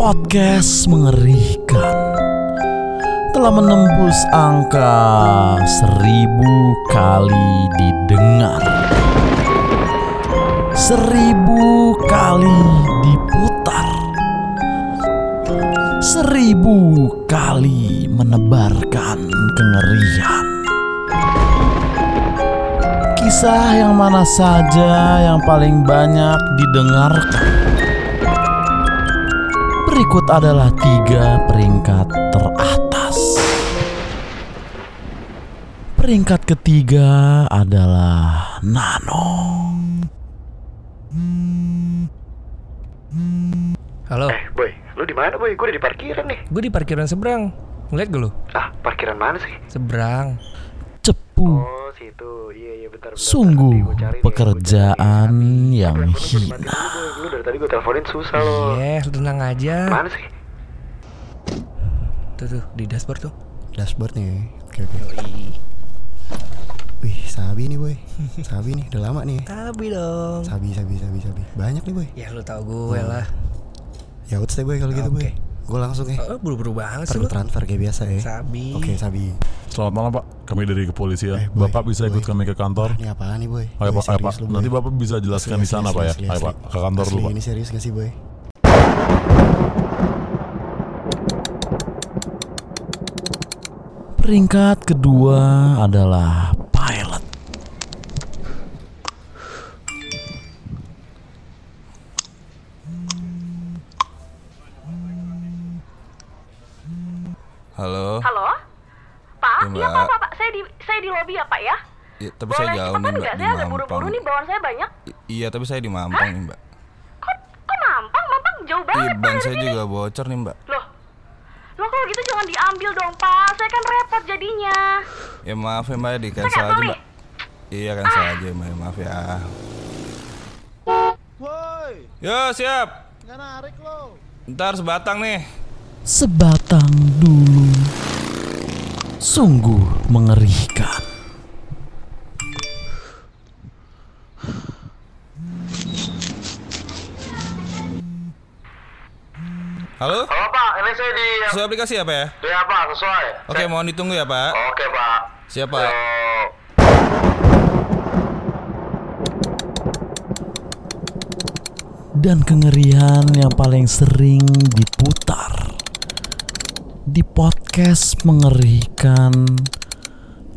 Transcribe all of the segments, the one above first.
podcast mengerikan telah menembus angka seribu kali didengar, seribu kali diputar, seribu kali menebarkan kengerian. Kisah yang mana saja yang paling banyak didengarkan? Berikut adalah tiga peringkat teratas. Peringkat ketiga adalah Nano. Halo, Eh, boy, lu di mana, boy? Gue di parkiran nih. gue di parkiran seberang. Ngeliat gak lu? Ah, parkiran mana sih? Seberang. Cepu. Oh, situ. Iya, iya, bentar, bentar. Sungguh nih, pekerjaan gua cari. yang gua hina. boy. Lu dari tadi gue teleponin susah loh. Iya, tenang aja. Mana sih? Tuh tuh di dashboard tuh. dashboard nih oke oke Yoi. wih sabi nih boy sabi nih udah lama nih Tapi dong. sabi sabi sabi sabi banyak nih boy Ya lu tau gue lah. ya udah deh boy kalau gitu boy Oke. gue langsung ya Oh, buru-buru banget sih gue lu. transfer kayak biasa ya Sabi. oke sabi Selamat malam Pak, kami dari kepolisian. Eh, boy, Bapak bisa ikut boy. kami ke kantor. ini apaan nih boy Ayo Pak, ayo Pak. lu. Nanti Bapak bisa jelaskan Asli, di sana asli, Pak ya. asli, Ayo. Pak, ke kantor Asli, dulu Pak. ini serius gak sih boy Peringkat kedua adalah pilot. Halo. Halo? Pak? Iya, Iya. Pak, Pak, Pak. Saya di saya di lobi ya, Pak ya? Iya, tapi Boleh saya jauh cepetan nih Mbak Saya agak buru-buru nih, bawaan saya banyak. I- iya, tapi saya di Mampang nih Mbak. Kok kok Mampang? Mampang jauh Iya, banget, Pak, ban saya sini. juga bocor nih Mbak. Loh? Loh, kalau gitu jangan diambil dong, Pak. Saya kan repot jadinya. Ya maaf ya Mbak, di Saya cancel cancel aja. Mbak. Iya cancel aja Mbak, maaf ya. Woi, Yo siap. nggak narik lo. Ntar sebatang nih. Sebatang. Sungguh mengerikan. Halo? Halo, Pak. Ini saya di... Sesuai aplikasi apa ya? Ya, Pak. Sesuai. Oke, mohon ditunggu ya Pak. Oke, Pak. Siap Pak. Yo. Dan kengerian yang paling sering diputar di podcast mengerikan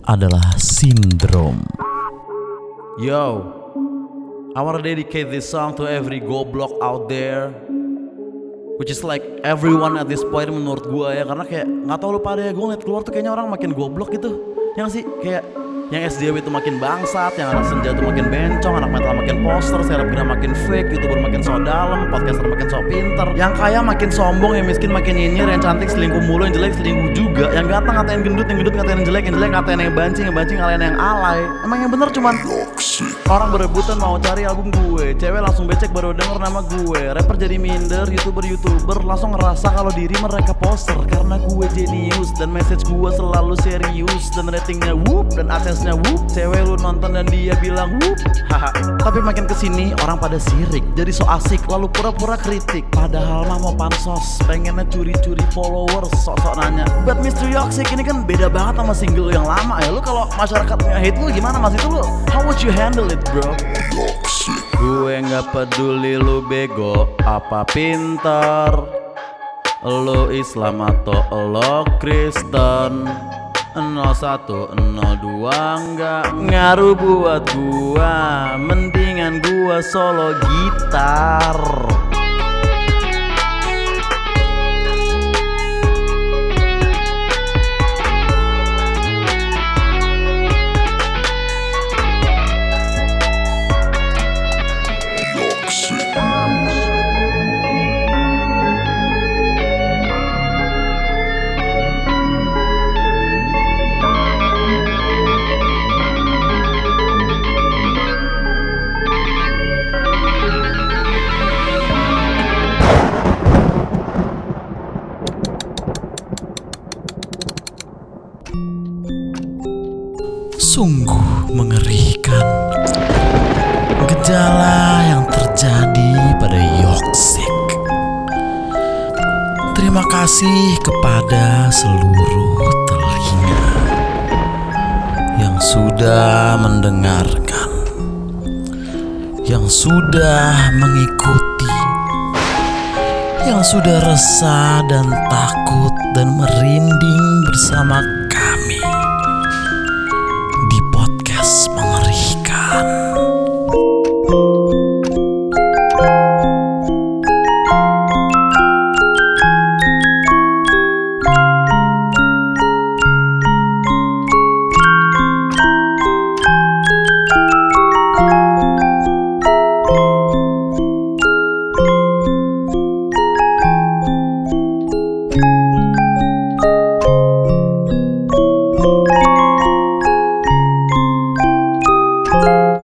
adalah sindrom. Yo, I wanna dedicate this song to every goblok out there Which is like everyone at this point menurut gue ya Karena kayak nggak tau lu pada ya Gue ngeliat keluar tuh kayaknya orang makin goblok gitu Yang sih kayak yang SDW itu makin bangsat, yang anak senja itu makin bencong, anak metal makin poster, selebgram makin fake, youtuber makin so dalam, podcaster makin so pinter, yang kaya makin sombong, yang miskin makin nyinyir, yang cantik selingkuh mulu, yang jelek selingkuh juga, yang ganteng ngatain gendut, yang gendut ngatain yang jelek, yang jelek ngatain yang bancing, yang bancing ngalahin yang alay. Emang yang bener cuman orang berebutan mau cari album gue, cewek langsung becek baru denger nama gue, rapper jadi minder, youtuber youtuber langsung ngerasa kalau diri mereka poser karena gue jenius dan message gue selalu serius dan ratingnya whoop dan whoop, cewek lu nonton dan dia bilang whoop, haha. Tapi makin ke sini orang pada sirik, jadi so asik lalu pura-pura kritik, padahal mah mau pansos, pengennya curi-curi followers, sok-sok nanya. But Mr. Yoksik ini kan beda banget sama single lu yang lama ya, lu kalau masyarakat hate lu gimana mas itu lu? How would you handle it bro? Gue nggak peduli lu bego apa pintar Lo Islam atau lo Kristen 01, 02 nggak ngaruh buat gua. Mendingan gua solo gitar Sungguh mengerikan. Gejala yang terjadi pada Yoksik. Terima kasih kepada seluruh telinga yang sudah mendengarkan, yang sudah mengikuti, yang sudah resah dan takut dan merinding bersama